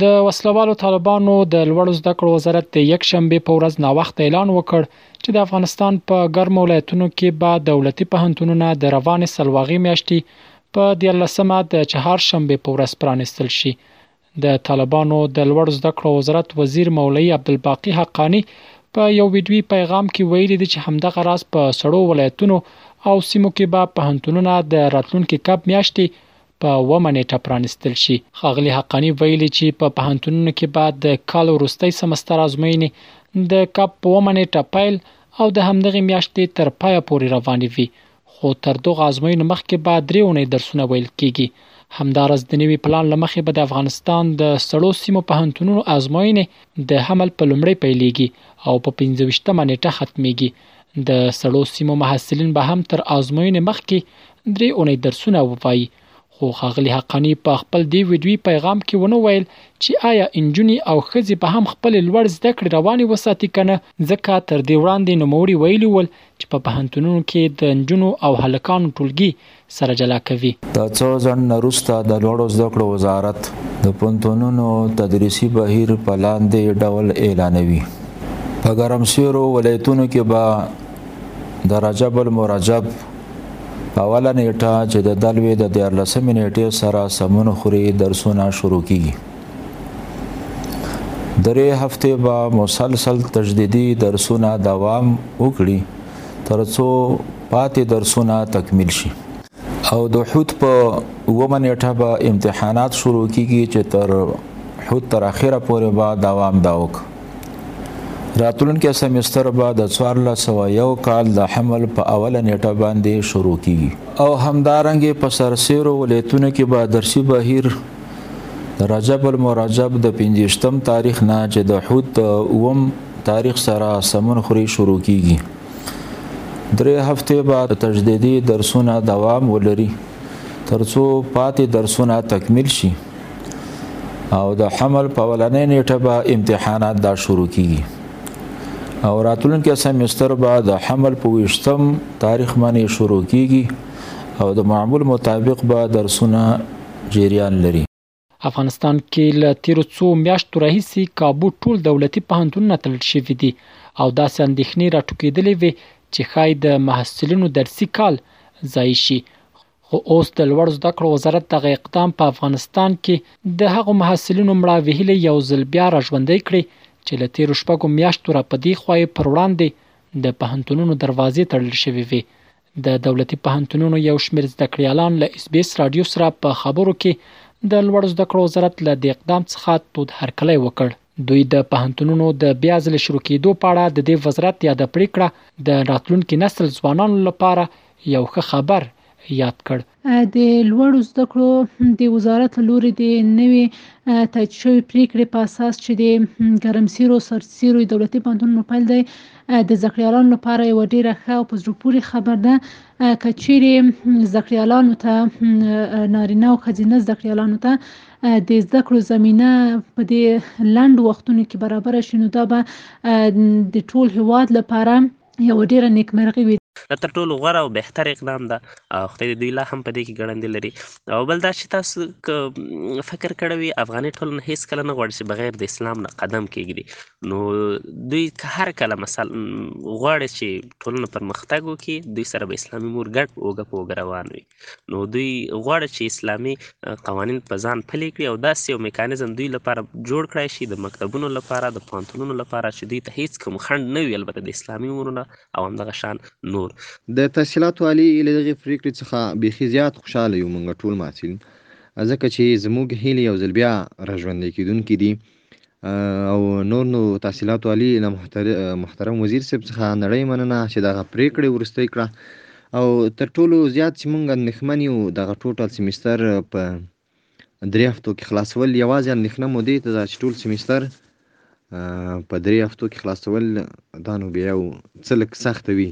د وسلوالو طالبانو د لوړو زده کړو وزارت د یک شنبه په ورځ ناوخته اعلان وکړ چې د افغانستان په ګرمو ولایتونو کې به دولتي پوهنتونونه د روانې سلواغې میاشتې په 14مه د چهار شنبه په ورځ پرانیستل شي د طالبانو د لوړ زده کړو وزارت وزیر مولوی عبدالباقی حقانی په یو ویډیوي پیغام کې ویلي دي چې همدغه راز په سړو ولایتونو او سیمو کې به پهنتونونه د راتلونکي کب میاشتې په اومه نېټه پرانیستل شي. ښاغلي حقاني ویلي چې په پوهنتونونو کې به د کال وروستی سمستر ازموینې د کب په اومه نېټه پیل او د همدغې میاشتې تر پایه پورې روانې وي، خو تر دغو ازموینو مخکې به درې اونۍ درسونه ویل کېږي. همداراز د نوي پلان له مخې به د افغانستان د سړو سیمو پوهنتونونو ازموینې د حمل په لومړۍ پیلېږي او په پنځه ویشتمه نېټه ختمېږي. د سړو سیمو محصلین به هم تر آزموینې مخکې درې اونۍ درسونه ووایي خو ښاغلي حقاني په خپل دې ویډیوي پیغام کې ونه ویل چې آیا انجونې او ښځې به هم خپل لوړ زده کړې روانې وساتي کنه ځکه تر دې وړاندې نوموړي ویلي ول چې په پوهنتونونو کې د انجونو او هلکانو ټولګي سره جلا کوي. د څو ځنډ نه وروسته د لوړو زده کړو وزارت د پوهنتونونو تدریسي بهیر په لاندې ډول اعلانوي. په ګرمسیرو ولایتونو کې به د رجب المرجب اوله نیټه چې د دلوې د دیارلسمې نیټې سره سمون خوري درسونه شروع کیږي درې هفته به مسلسل تجدیدي درسونه دوام وکړي ترڅو پاتې درسونه تکمیل شي او د حوت په ومه نیټه به امتحانات شروع کیږي چې تر حوت تر اخره پورې به دوام دا وک راتلونکي سمستر به د 1401 کال د حمل په اوله نیټه باندې شروع کیږي او همدارنګه په سرسیرو ولایتونو کې به درسي بهیر رجب المرجب د 15م تاریخ نه چې د حوت وم تاریخ سره سمون خوري شروع کیږي درې هفته بعد تجدیدي درسونه دوام ولري ترڅو پاتې درسونه تکمیل شي او د حمل په ولنې نیټه به امتحانات دا شروع کیږي او راتلونکي سمستر به د حمل په وشتم تاریخ باندې شروع کیږي او د معمول مطابق به درسونه جریان لري افغانستان کې له تیرو څو میاشتو راهیسې کابو ټول دولتي پوهنتونونه تړل شوي دي او داسې اندېښنې راټوکېدلې وې چې ښایي د محصلینو درسي کال ځایي شي خو اوس د لوړو زده کړو وزارت دغه اقدام په افغانستان کې د هغو محصلینو مړاوې هیلې یو ځل بیا راژوندۍ کړې چې له تیرو شپږو میاشتو را په دې خوا یې پر وړاندې د پوهنتونونو دروازې تړل شوې وې د دولتي پوهنتونونو یو شمېر زده کړیالان له اس بي اس رادیو سره په خبرو کې د لوړو زده کړو وزارت له دې اقدام څخه تود هرکلی وکړ. دوی د پوهنتونونو د بیا ځلې شروع کېدو په اړه د دې وزارت یاده پرېکړه د راتلونکي نسل ځوانانو لپاره یو ښه خبر یاد کړ. د لوړو زده کړو د وزارت له لوري د نوي تایید شوې پریکړې په اساس چې د ګرمسیرو سرسیرو دولتي پوهنتونونو پیل دی د زکړیالانو لپاره یو ډیره ښه او په زړه پورې خبر ده کچيري زکړیالانو ته نارینه او خځینه زکړیالانو ته د زده کړو زمينه په دې لند وختونو کې برابر شي نو دا به د ټول هواد لپاره یوه ډیره نیکمرغي وي. دا تر ټولو غوره او بهتر اقدام ده او خدای دې دوی لا هم په دې کې ګړندې لري او بل دا چې تاسو که فکر کړی وي افغاني ټولنه هیڅکله نه غواړي چې بغیر د اسلام نه قدم کېږدي نو دوی که هر کله مثلا غواړي چې ټولنه پرمختګ وکړي دوی سره به اسلامي مور ګډ اوږه په اوږه روان وي نو دوی غواړي چې اسلامي قوانین په ځان پلي کړي او داسې یو میکانیزم دوی لپاره جوړ کړای شي د مکتبونو لپاره د پوهنتونونو لپاره چې دوی ته هیڅ کوم خنډ نه وي البته د اسلامي امورونه او همدغه شان نور د تحصیلاتو عالي له دغې پرېکړې څخه بیخي زیات خوشحاله یو موږ ټول محصلین ځکه چې زموږ هیلې یو ځل بیا راژوندی کېدونکي دي او نور نو تحصیلات والی له محترم وزیر صاحب څخه نړۍ مننه چې دغه پریکړې ورستۍ کړه او تر ټولو زیات چې مونږ اندېښمن یو دغه ټوټل سیمیستر په درې هفتو کې خلاصول یوازې اندېښنه مو دې ته ده چې ټول سیمیستر په درې هفتو کې خلاصول دا نو بیا یو څه لږ سخته وي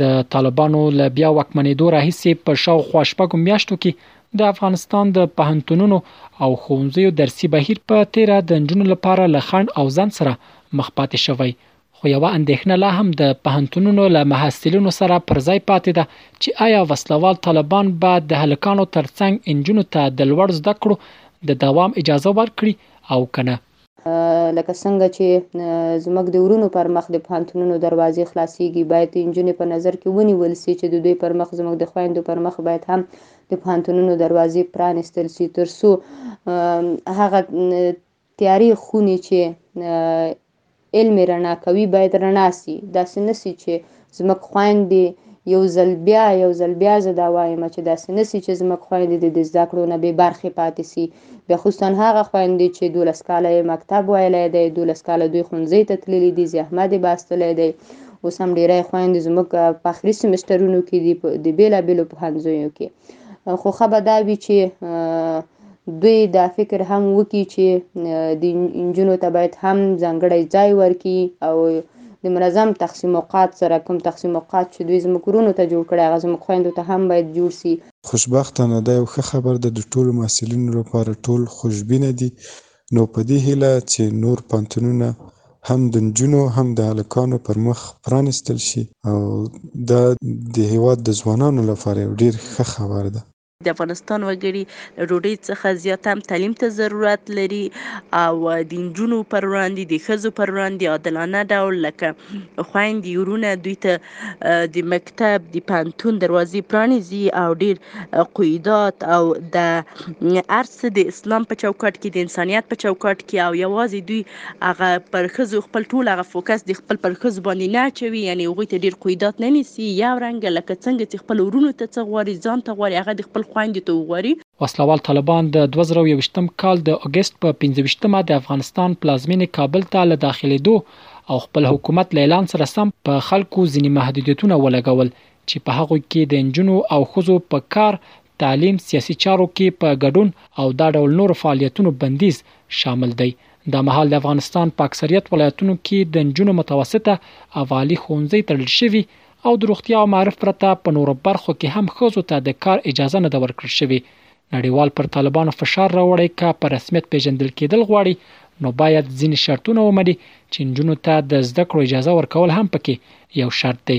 د طالبانو له بیا واکمنېدو راهیسې په شاوخوا شپږو میاشتو کې د افغانستان د پهنتونونو او ښوونځیو درسي بهیر په تیره د نجونو لپاره له خنډ او ځند سره مخ پاتې شوی خو یو اندېښنه لا هم د پهنتونونو له محصلینو سره پر ځای پاتې ده چې آیا وسلوال طالبان به د هلکانو ترڅنګ انجونو ته د لوړ زده کړو د دوام اجازه ورکړي او کنه لکه څنګه چې زموږ د ورونو پر مخ د پوهنتونونو دروازې خلاصیږي باید انجونې په نظر کې ونیول سي چې د دوی پر مخ زموږ د خویندو پر مخ باید هم د پوهنتونونو دروازې پرانیستل سي ترڅو هغه تیارې خونې چې علم رڼا کوي باید رڼا سي داسې نسي چې زموږ خویندې یو ځل بیا یو ځل بیا زه دا وایم چې داسې نه سي چې زموږ خویندې دې د زده کړو نه بې برخې پاتې سي بیا خصوصا هغه خویندې چې دولس کاله یې مکتب ویلی دی دولس کاله دوی ښونځۍ ته تللي دي زحمت یې باستلی دی اوس هم ډیری خویندې زموږ په اخري سمسټرونو کې دي د بیلا بیلو پوهنځیو کې خو ښه به دا وي چې دوی دا فکر هم وکړي چې د انجونو ته باید هم ځانګړی ځای ورکړي او د منظم تقسیم اوقات سره کوم تقسیم اوقات چې دوی زموږ ورونو ته جوړ کړی هغه زموږ خویندو ته هم باید جوړ سي. خوشبختانه دا یو ښه خبر ده د ټولو محصلینو لپاره ټول خوشبینه دي نو په دې هیله چې نور پوهنتونونه هم د نجونو هم د هلکانو پر مخ پرانیستل شي او دا د هیواد د ځوانانو لپاره یو ډیر ښه خبر ده. د افغانستان وګړي له ډوډۍ څخه زیات هم تعلیم ته ضرورت لري او د نجونو پر وړاندې، د ښځو پر وړاندې عادلانه ډول لکه خویندې، ورونه دوی ته د مکتب، د پوهنتون دروازې پرانیزي او ډیر قیودات او د هر څه د اسلام په چوکاټ کې د انسانیت په چوکاټ کې او یوازې دوی هغه پر ښځو خپل ټول هغه فوکس د خپل پر ښځو باندې نه اچوي یعنې هغوی ته ډېر قیودات نه نیسي یو رنګ لکه څنګه چې خپل ورونو ته څه غواړي ځان ته غواړي هغه د خپل خویندو ته وغواړي وسله وال طالبان د دوه زره او یوویشتم کال د اګسټ په پنځه ویشت مه د افغانستان پلازمېنې کابل ته له داخلېدو او خپل حکومت له اعلان سره سم په خلکو ځینې محدودیتونه ولګول چې په هغو کې د نجونو او ښځو په کار، تعلیم، سیاسي چارو کې په ګډون او دا ډول نورو فعالیتونو بندیز شامل دی. دا مهال د افغانستان په اکثریت ولایتونو کې د نجونو متوسطه او عالي ښوونځۍ تړل شوي او د روغتیا او معارف پرته په نورو برخو کې هم ښځو ته د کار اجازه نه ده ورکړل شوې. نړیوال پر طالبانو فشار راوړی که په رسمیت پیژندل کیدل غواړي نو باید ځینې شرطونه ومني چې نجونو ته د زده کړو اجازه ورکول هم پکې یو شرط دی.